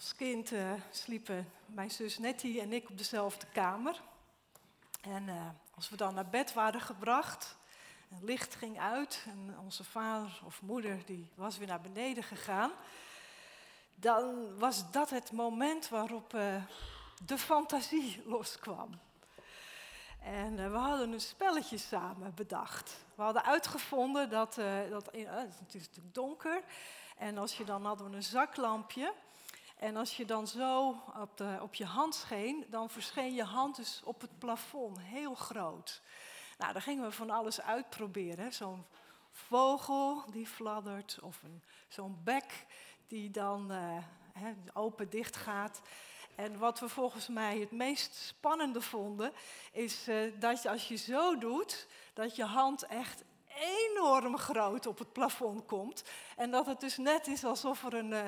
Als kind uh, sliepen mijn zus Nettie en ik op dezelfde kamer. En uh, als we dan naar bed waren gebracht, het licht ging uit en onze vader of moeder die was weer naar beneden gegaan, dan was dat het moment waarop uh, de fantasie loskwam. En we hadden een spelletje samen bedacht. We hadden uitgevonden dat, dat het is natuurlijk donker, en als je dan hadden we een zaklampje. En als je dan zo op, de, op je hand scheen, dan verscheen je hand dus op het plafond, heel groot. Nou, dan gingen we van alles uitproberen. Zo'n vogel die fladdert, of zo'n bek die dan uh, open-dicht gaat. En wat we volgens mij het meest spannende vonden, is uh, dat je als je zo doet, dat je hand echt enorm groot op het plafond komt. En dat het dus net is alsof er een, uh,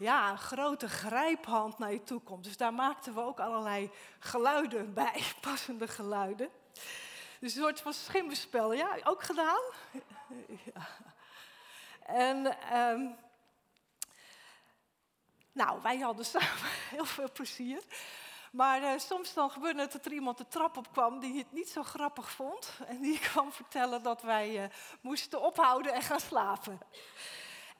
ja, een grote grijphand naar je toe komt. Dus daar maakten we ook allerlei geluiden bij, passende geluiden. Dus een soort van schimmenspel. Ja, ook gedaan? En um, nou, wij hadden samen heel veel plezier. Maar uh, soms dan gebeurde het dat er iemand de trap op kwam die het niet zo grappig vond. En die kwam vertellen dat wij uh, moesten ophouden en gaan slapen.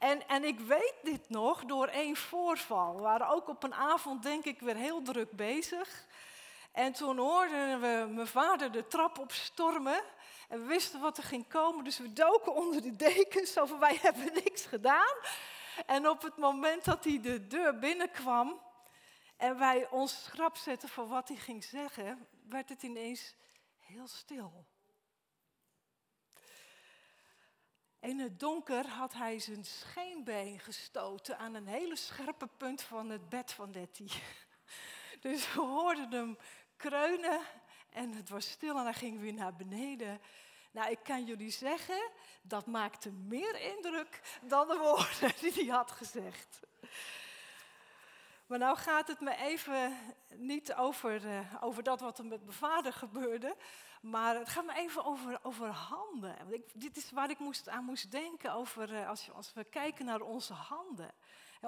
En, en ik weet dit nog door één voorval. We waren ook op een avond, denk ik, weer heel druk bezig. En toen hoorden we mijn vader de trap opstormen. En we wisten wat er ging komen, dus we doken onder de dekens. Over wij hebben niks gedaan. En op het moment dat hij de deur binnenkwam en wij ons schrap zetten voor wat hij ging zeggen, werd het ineens heel stil. In het donker had hij zijn scheenbeen gestoten aan een hele scherpe punt van het bed van Nettie. Dus we hoorden hem kreunen en het was stil en hij ging weer naar beneden. Nou, ik kan jullie zeggen, dat maakte meer indruk dan de woorden die hij had gezegd. Maar nou gaat het me even niet over, uh, over dat wat er met mijn vader gebeurde, maar het gaat me even over, over handen. Want ik, dit is waar ik moest, aan moest denken over, uh, als, als we kijken naar onze handen.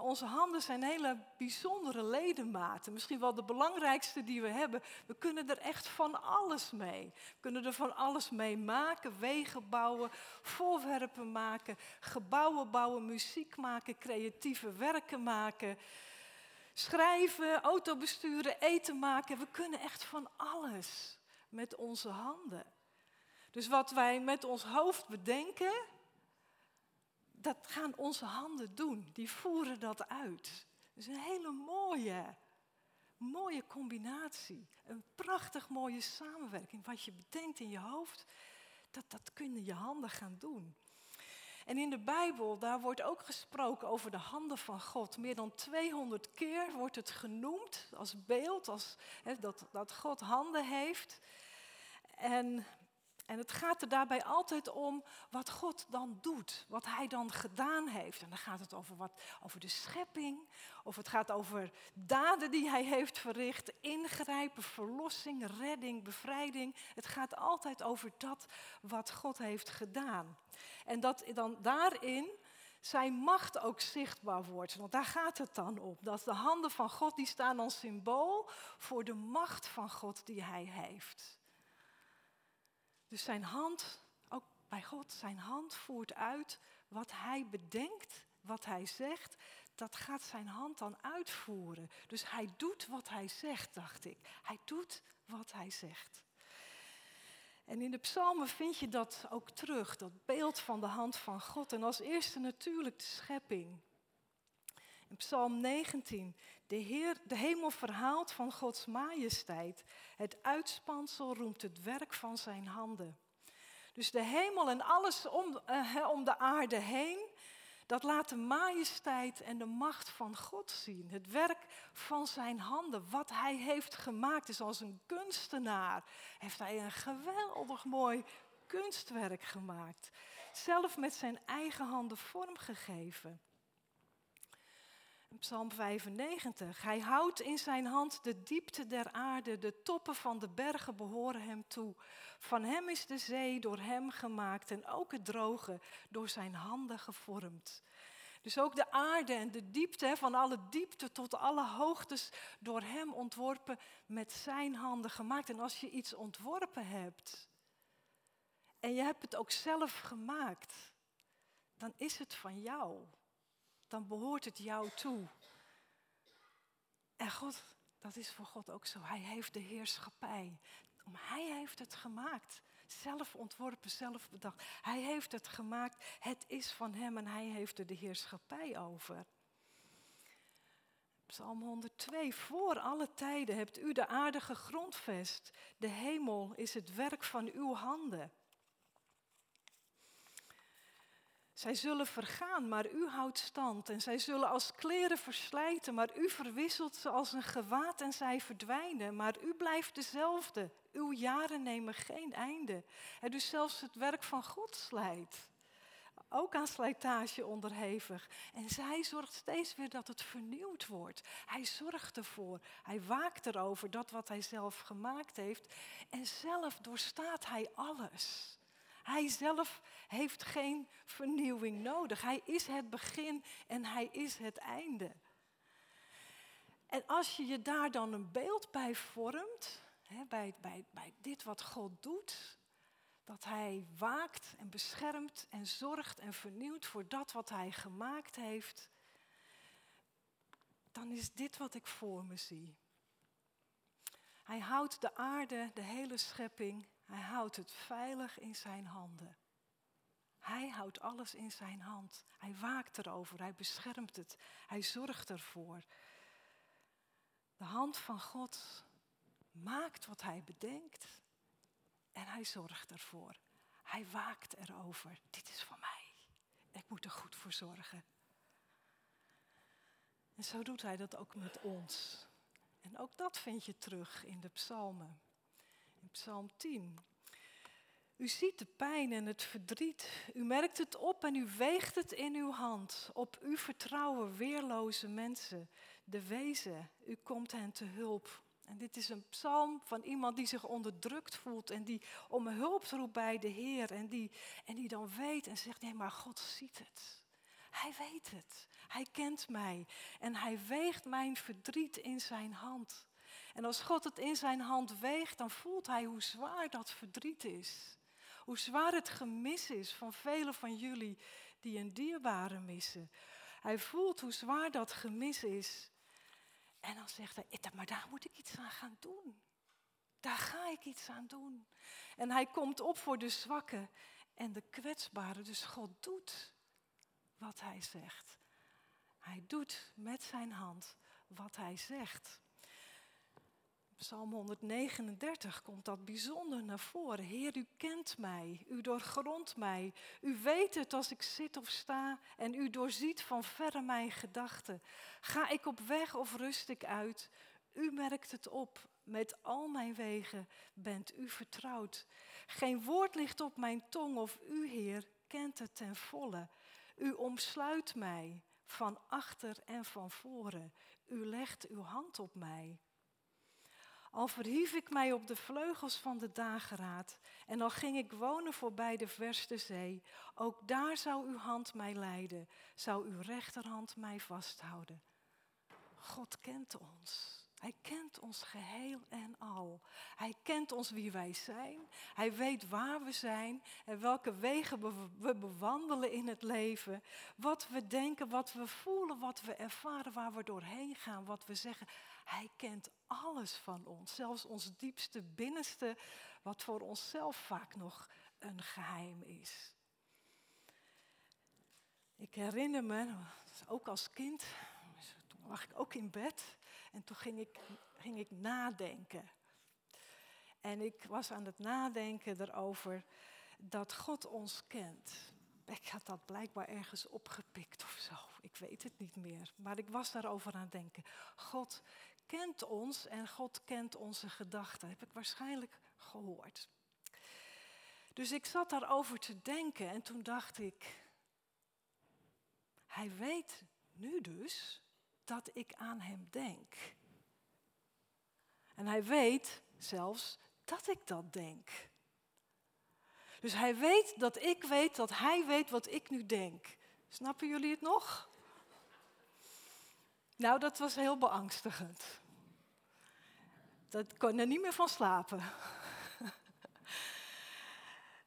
Onze handen zijn hele bijzondere ledematen. Misschien wel de belangrijkste die we hebben. We kunnen er echt van alles mee. We kunnen er van alles mee maken. Wegen bouwen, voorwerpen maken, gebouwen bouwen, muziek maken, creatieve werken maken. Schrijven, auto besturen, eten maken. We kunnen echt van alles met onze handen. Dus wat wij met ons hoofd bedenken, dat gaan onze handen doen. Die voeren dat uit. Is een hele mooie, mooie combinatie. Een prachtig mooie samenwerking. Wat je bedenkt in je hoofd, dat, dat kunnen je handen gaan doen. En in de Bijbel, daar wordt ook gesproken over de handen van God. Meer dan 200 keer wordt het genoemd als beeld, als, dat, dat God handen heeft. En en het gaat er daarbij altijd om wat God dan doet, wat Hij dan gedaan heeft. En dan gaat het over, wat, over de schepping, of het gaat over daden die Hij heeft verricht, ingrijpen, verlossing, redding, bevrijding. Het gaat altijd over dat wat God heeft gedaan. En dat dan daarin zijn macht ook zichtbaar wordt. Want daar gaat het dan om. Dat de handen van God die staan als symbool voor de macht van God die Hij heeft. Dus zijn hand, ook bij God, zijn hand voert uit wat hij bedenkt, wat hij zegt. Dat gaat zijn hand dan uitvoeren. Dus hij doet wat hij zegt, dacht ik. Hij doet wat hij zegt. En in de psalmen vind je dat ook terug, dat beeld van de hand van God. En als eerste natuurlijk de schepping. Psalm 19, de, Heer, de hemel verhaalt van Gods majesteit. Het uitspansel roemt het werk van zijn handen. Dus de hemel en alles om, uh, om de aarde heen, dat laat de majesteit en de macht van God zien. Het werk van zijn handen, wat hij heeft gemaakt. Dus als een kunstenaar heeft hij een geweldig mooi kunstwerk gemaakt. Zelf met zijn eigen handen vormgegeven. Psalm 95. Hij houdt in zijn hand de diepte der aarde, de toppen van de bergen behoren hem toe. Van hem is de zee door hem gemaakt en ook het droge door zijn handen gevormd. Dus ook de aarde en de diepte, van alle diepte tot alle hoogtes, door Hem ontworpen, met Zijn handen gemaakt. En als je iets ontworpen hebt en je hebt het ook zelf gemaakt, dan is het van jou. Dan behoort het jou toe. En God, dat is voor God ook zo. Hij heeft de heerschappij. Hij heeft het gemaakt. Zelf ontworpen, zelf bedacht. Hij heeft het gemaakt. Het is van Hem en Hij heeft er de heerschappij over. Psalm 102. Voor alle tijden hebt u de aarde gegrondvest. De hemel is het werk van uw handen. Zij zullen vergaan, maar u houdt stand. En zij zullen als kleren verslijten, maar u verwisselt ze als een gewaad en zij verdwijnen. Maar u blijft dezelfde. Uw jaren nemen geen einde. En dus zelfs het werk van God slijt. Ook aan slijtage onderhevig. En zij zorgt steeds weer dat het vernieuwd wordt. Hij zorgt ervoor. Hij waakt erover dat wat hij zelf gemaakt heeft. En zelf doorstaat hij alles. Hij zelf heeft geen vernieuwing nodig. Hij is het begin en hij is het einde. En als je je daar dan een beeld bij vormt, hè, bij, bij, bij dit wat God doet, dat Hij waakt en beschermt en zorgt en vernieuwt voor dat wat Hij gemaakt heeft, dan is dit wat ik voor me zie. Hij houdt de aarde, de hele schepping, hij houdt het veilig in zijn handen. Hij houdt alles in zijn hand. Hij waakt erover, hij beschermt het, hij zorgt ervoor. De hand van God maakt wat hij bedenkt en hij zorgt ervoor. Hij waakt erover. Dit is van mij. Ik moet er goed voor zorgen. En zo doet hij dat ook met ons. En ook dat vind je terug in de psalmen. Psalm 10. U ziet de pijn en het verdriet. U merkt het op en u weegt het in uw hand. Op u vertrouwen weerloze mensen. De wezen, u komt hen te hulp. En dit is een psalm van iemand die zich onderdrukt voelt en die om hulp roept bij de Heer. En die, en die dan weet en zegt, nee maar God ziet het. Hij weet het. Hij kent mij. En hij weegt mijn verdriet in zijn hand. En als God het in zijn hand weegt, dan voelt hij hoe zwaar dat verdriet is. Hoe zwaar het gemis is van velen van jullie die een dierbare missen. Hij voelt hoe zwaar dat gemis is. En dan zegt hij, maar daar moet ik iets aan gaan doen. Daar ga ik iets aan doen. En hij komt op voor de zwakken en de kwetsbaren. Dus God doet wat hij zegt. Hij doet met zijn hand wat hij zegt. Psalm 139 komt dat bijzonder naar voren. Heer, u kent mij, u doorgrondt mij. U weet het als ik zit of sta en u doorziet van verre mijn gedachten. Ga ik op weg of rust ik uit? U merkt het op. Met al mijn wegen bent u vertrouwd. Geen woord ligt op mijn tong of u, Heer, kent het ten volle. U omsluit mij van achter en van voren. U legt uw hand op mij. Al verhief ik mij op de vleugels van de dageraad en al ging ik wonen voorbij de verste zee, ook daar zou uw hand mij leiden, zou uw rechterhand mij vasthouden. God kent ons. Hij kent ons geheel en al. Hij kent ons wie wij zijn. Hij weet waar we zijn en welke wegen we bewandelen in het leven. Wat we denken, wat we voelen, wat we ervaren, waar we doorheen gaan, wat we zeggen. Hij kent alles van ons, zelfs ons diepste binnenste, wat voor onszelf vaak nog een geheim is. Ik herinner me, ook als kind, toen lag ik ook in bed en toen ging ik, ging ik nadenken. En ik was aan het nadenken erover dat God ons kent. Ik had dat blijkbaar ergens opgepikt of zo. Ik weet het niet meer. Maar ik was daarover aan het denken. God kent ons en God kent onze gedachten. Heb ik waarschijnlijk gehoord. Dus ik zat daarover te denken en toen dacht ik, hij weet nu dus dat ik aan hem denk. En hij weet zelfs dat ik dat denk. Dus hij weet dat ik weet dat hij weet wat ik nu denk. Snappen jullie het nog? Nou, dat was heel beangstigend. Dat kon er niet meer van slapen.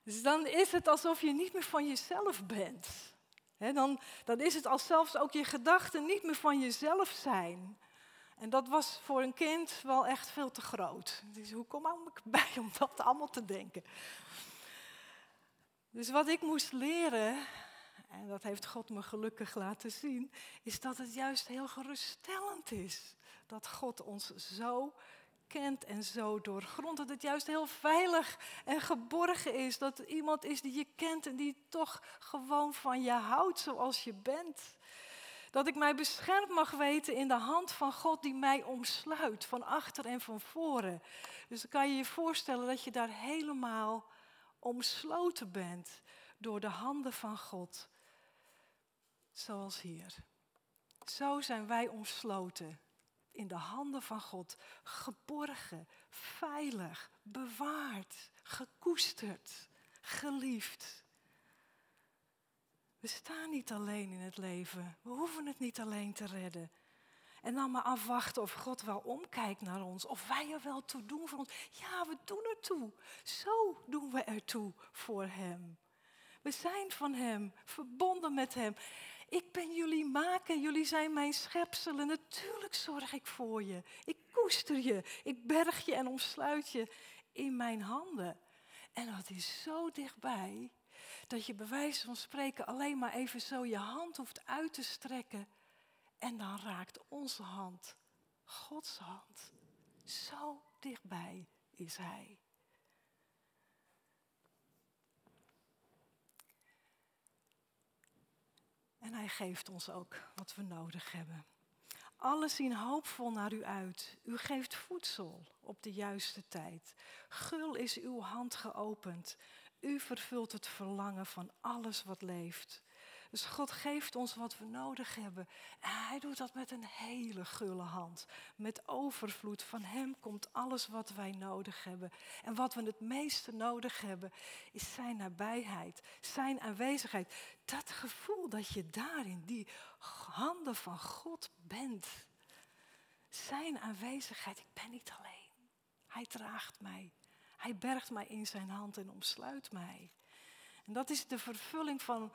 Dus dan is het alsof je niet meer van jezelf bent. Dan, dan is het als zelfs ook je gedachten niet meer van jezelf zijn. En dat was voor een kind wel echt veel te groot. Dus hoe kom ik bij om dat allemaal te denken? Dus wat ik moest leren, en dat heeft God me gelukkig laten zien, is dat het juist heel geruststellend is. Dat God ons zo kent en zo doorgrond. Dat het juist heel veilig en geborgen is. Dat er iemand is die je kent en die toch gewoon van je houdt zoals je bent. Dat ik mij beschermd mag weten in de hand van God die mij omsluit, van achter en van voren. Dus dan kan je je voorstellen dat je daar helemaal omsloten bent door de handen van God. Zoals hier. Zo zijn wij omsloten in de handen van God. Geborgen, veilig, bewaard, gekoesterd, geliefd. We staan niet alleen in het leven. We hoeven het niet alleen te redden. En dan maar afwachten of God wel omkijkt naar ons. Of wij er wel toe doen voor ons. Ja, we doen er toe. Zo doen we er toe voor Hem. We zijn van Hem, verbonden met Hem. Ik ben jullie maken, jullie zijn mijn schepselen. Natuurlijk zorg ik voor je. Ik koester je, ik berg je en omsluit je in mijn handen. En dat is zo dichtbij dat je bij wijze van spreken alleen maar even zo je hand hoeft uit te strekken. En dan raakt onze hand Gods hand. Zo dichtbij is Hij. En Hij geeft ons ook wat we nodig hebben. Alles zien hoopvol naar u uit. U geeft voedsel op de juiste tijd. Gul is uw hand geopend. U vervult het verlangen van alles wat leeft. Dus God geeft ons wat we nodig hebben. En hij doet dat met een hele gulle hand. Met overvloed. Van hem komt alles wat wij nodig hebben. En wat we het meeste nodig hebben, is zijn nabijheid. Zijn aanwezigheid. Dat gevoel dat je daar in die handen van God bent. Zijn aanwezigheid. Ik ben niet alleen. Hij draagt mij. Hij bergt mij in zijn hand en omsluit mij. En dat is de vervulling van,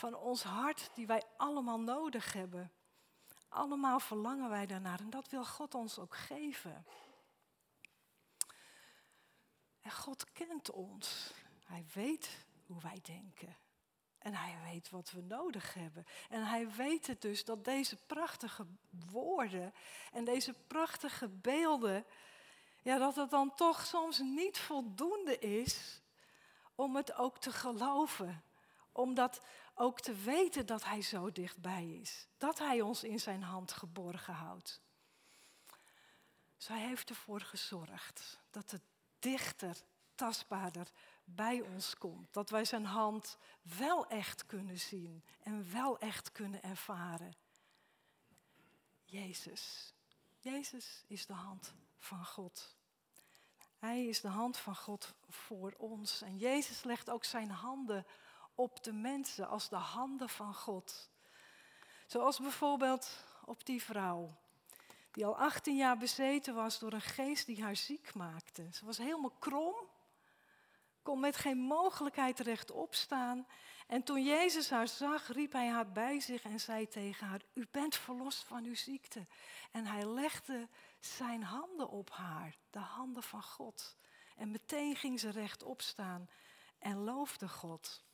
van ons hart die wij allemaal nodig hebben. Allemaal verlangen wij daarnaar en dat wil God ons ook geven. En God kent ons. Hij weet hoe wij denken. En hij weet wat we nodig hebben. En hij weet het dus dat deze prachtige woorden en deze prachtige beelden ja, dat het dan toch soms niet voldoende is om het ook te geloven. Om dat ook te weten dat Hij zo dichtbij is. Dat Hij ons in zijn hand geborgen houdt. Dus Hij heeft ervoor gezorgd dat het dichter, tastbaarder bij ons komt. Dat wij zijn hand wel echt kunnen zien en wel echt kunnen ervaren. Jezus. Jezus is de hand van God. Hij is de hand van God voor ons. En Jezus legt ook zijn handen op de mensen als de handen van God. Zoals bijvoorbeeld op die vrouw, die al 18 jaar bezeten was door een geest die haar ziek maakte. Ze was helemaal krom, kon met geen mogelijkheid rechtop staan. En toen Jezus haar zag, riep hij haar bij zich en zei tegen haar: U bent verlost van uw ziekte. En hij legde zijn handen op haar, de handen van God. En meteen ging ze rechtop staan en loofde God.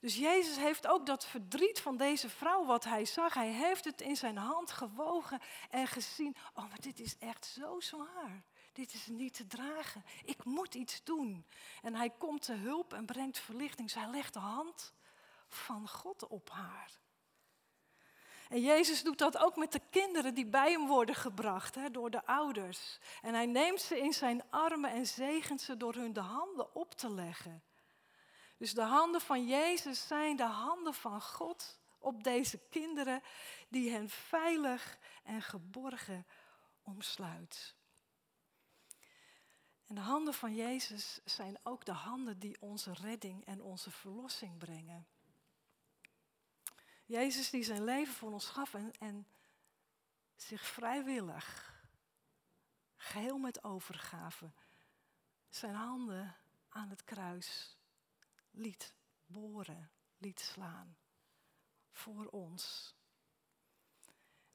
Dus Jezus heeft ook dat verdriet van deze vrouw wat hij zag. Hij heeft het in zijn hand gewogen en gezien. Oh, maar dit is echt zo zwaar. Dit is niet te dragen. Ik moet iets doen. En hij komt te hulp en brengt verlichting. Zij legt de hand van God op haar. En Jezus doet dat ook met de kinderen die bij hem worden gebracht hè, door de ouders. En hij neemt ze in zijn armen en zegent ze door hun de handen op te leggen. Dus de handen van Jezus zijn de handen van God op deze kinderen die hen veilig en geborgen omsluit. En de handen van Jezus zijn ook de handen die onze redding en onze verlossing brengen. Jezus die zijn leven voor ons gaf en, en zich vrijwillig, geheel met overgave, zijn handen aan het kruis liet boren, liet slaan voor ons.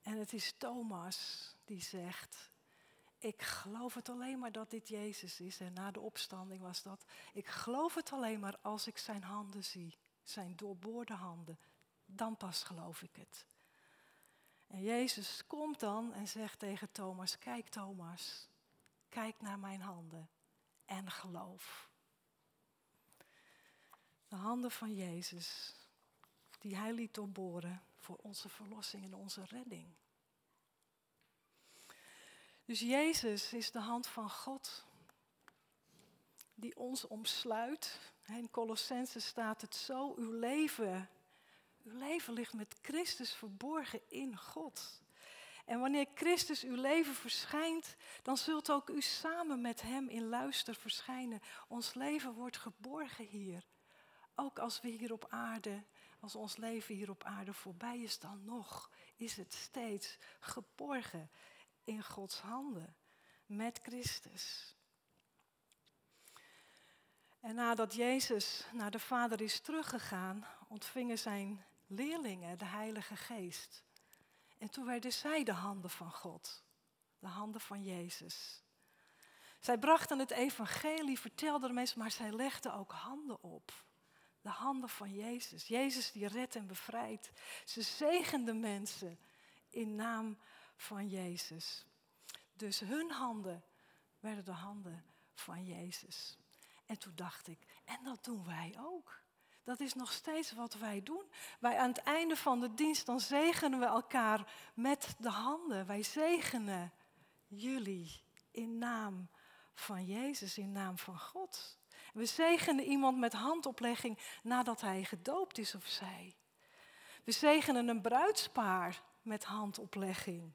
En het is Thomas die zegt, ik geloof het alleen maar dat dit Jezus is. En na de opstanding was dat, ik geloof het alleen maar als ik zijn handen zie, zijn doorboorde handen. Dan pas geloof ik het. En Jezus komt dan en zegt tegen Thomas, kijk Thomas, kijk naar mijn handen en geloof. De handen van Jezus, die hij liet doorboren voor onze verlossing en onze redding. Dus Jezus is de hand van God die ons omsluit. In Colossense staat het zo, uw leven, uw leven ligt met Christus verborgen in God. En wanneer Christus uw leven verschijnt, dan zult ook u samen met Hem in luister verschijnen. Ons leven wordt geborgen hier. Ook als we hier op aarde, als ons leven hier op aarde voorbij is, dan nog is het steeds geborgen in Gods handen met Christus. En nadat Jezus naar de Vader is teruggegaan, ontvingen zijn leerlingen de Heilige Geest. En toen werden zij de handen van God, de handen van Jezus. Zij brachten het evangelie, vertelden de mensen, maar zij legden ook handen op. De handen van Jezus. Jezus die redt en bevrijdt. Ze zegenden mensen in naam van Jezus. Dus hun handen werden de handen van Jezus. En toen dacht ik, en dat doen wij ook. Dat is nog steeds wat wij doen. Wij aan het einde van de dienst, dan zegenen we elkaar met de handen. Wij zegenen jullie in naam van Jezus, in naam van God. We zegenen iemand met handoplegging nadat hij gedoopt is of zij. We zegenen een bruidspaar met handoplegging.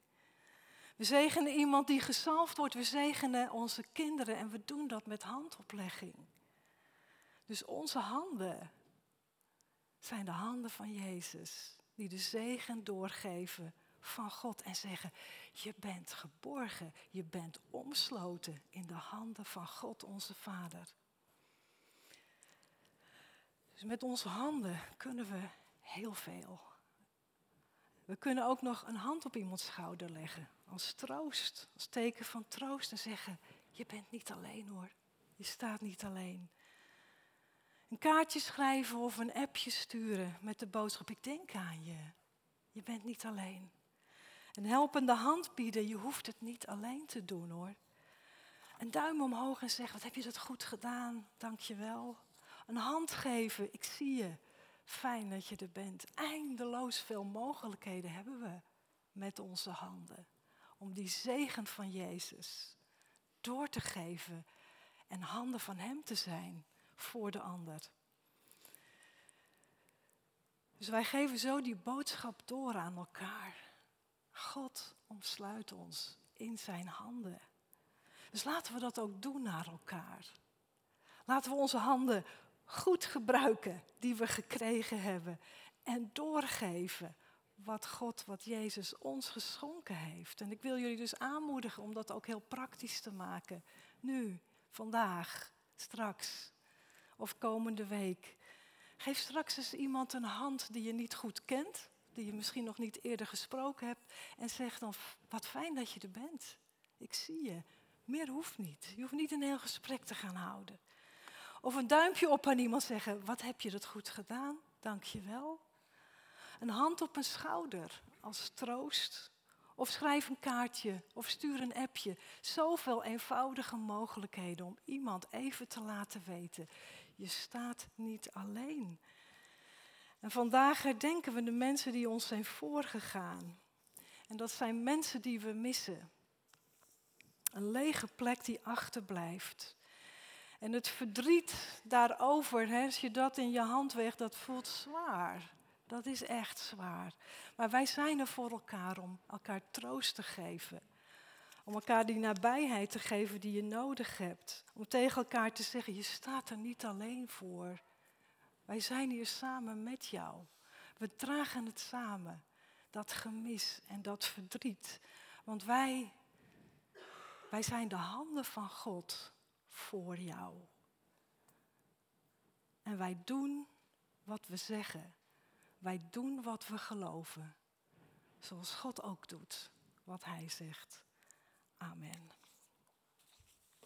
We zegenen iemand die gezalfd wordt. We zegenen onze kinderen en we doen dat met handoplegging. Dus onze handen zijn de handen van Jezus, die de zegen doorgeven van God en zeggen, je bent geborgen, je bent omsloten in de handen van God onze Vader. Dus met onze handen kunnen we heel veel. We kunnen ook nog een hand op iemands schouder leggen, als troost, als teken van troost en zeggen, je bent niet alleen hoor, je staat niet alleen. Een kaartje schrijven of een appje sturen met de boodschap, ik denk aan je, je bent niet alleen. Een helpende hand bieden, je hoeft het niet alleen te doen hoor. Een duim omhoog en zeggen, wat heb je dat goed gedaan, dank je wel. Een hand geven, ik zie je, Fijn dat je er bent. Eindeloos veel mogelijkheden hebben we met onze handen. Om die zegen van Jezus door te geven en handen van Hem te zijn voor de ander. Dus wij geven zo die boodschap door aan elkaar. God omsluit ons in zijn handen. Dus laten we dat ook doen naar elkaar. Laten we onze handen goed gebruiken die we gekregen hebben. En doorgeven wat God, wat Jezus ons geschonken heeft. En ik wil jullie dus aanmoedigen om dat ook heel praktisch te maken. Nu, vandaag, straks of komende week. Geef straks eens iemand een hand die je niet goed kent, die je misschien nog niet eerder gesproken hebt. En zeg dan, wat fijn dat je er bent. Ik zie je. Meer hoeft niet. Je hoeft niet een heel gesprek te gaan houden. Of een duimpje op aan iemand zeggen, wat heb je dat goed gedaan, dank je wel. Een hand op een schouder als troost. Of schrijf een kaartje of stuur een appje. Zoveel eenvoudige mogelijkheden om iemand even te laten weten. Je staat niet alleen. En vandaag herdenken we de mensen die ons zijn voorgegaan. En dat zijn mensen die we missen. Een lege plek die achterblijft. En het verdriet daarover, hè, als je dat in je hand weegt, dat voelt zwaar. Dat is echt zwaar. Maar wij zijn er voor elkaar om elkaar troost te geven. Om elkaar die nabijheid te geven die je nodig hebt. Om tegen elkaar te zeggen, je staat er niet alleen voor. Wij zijn hier samen met jou. We dragen het samen, dat gemis en dat verdriet. Want wij, wij zijn de handen van God voor jou. En wij doen wat we zeggen. Wij doen wat we geloven. Zoals God ook doet wat Hij zegt. Amen.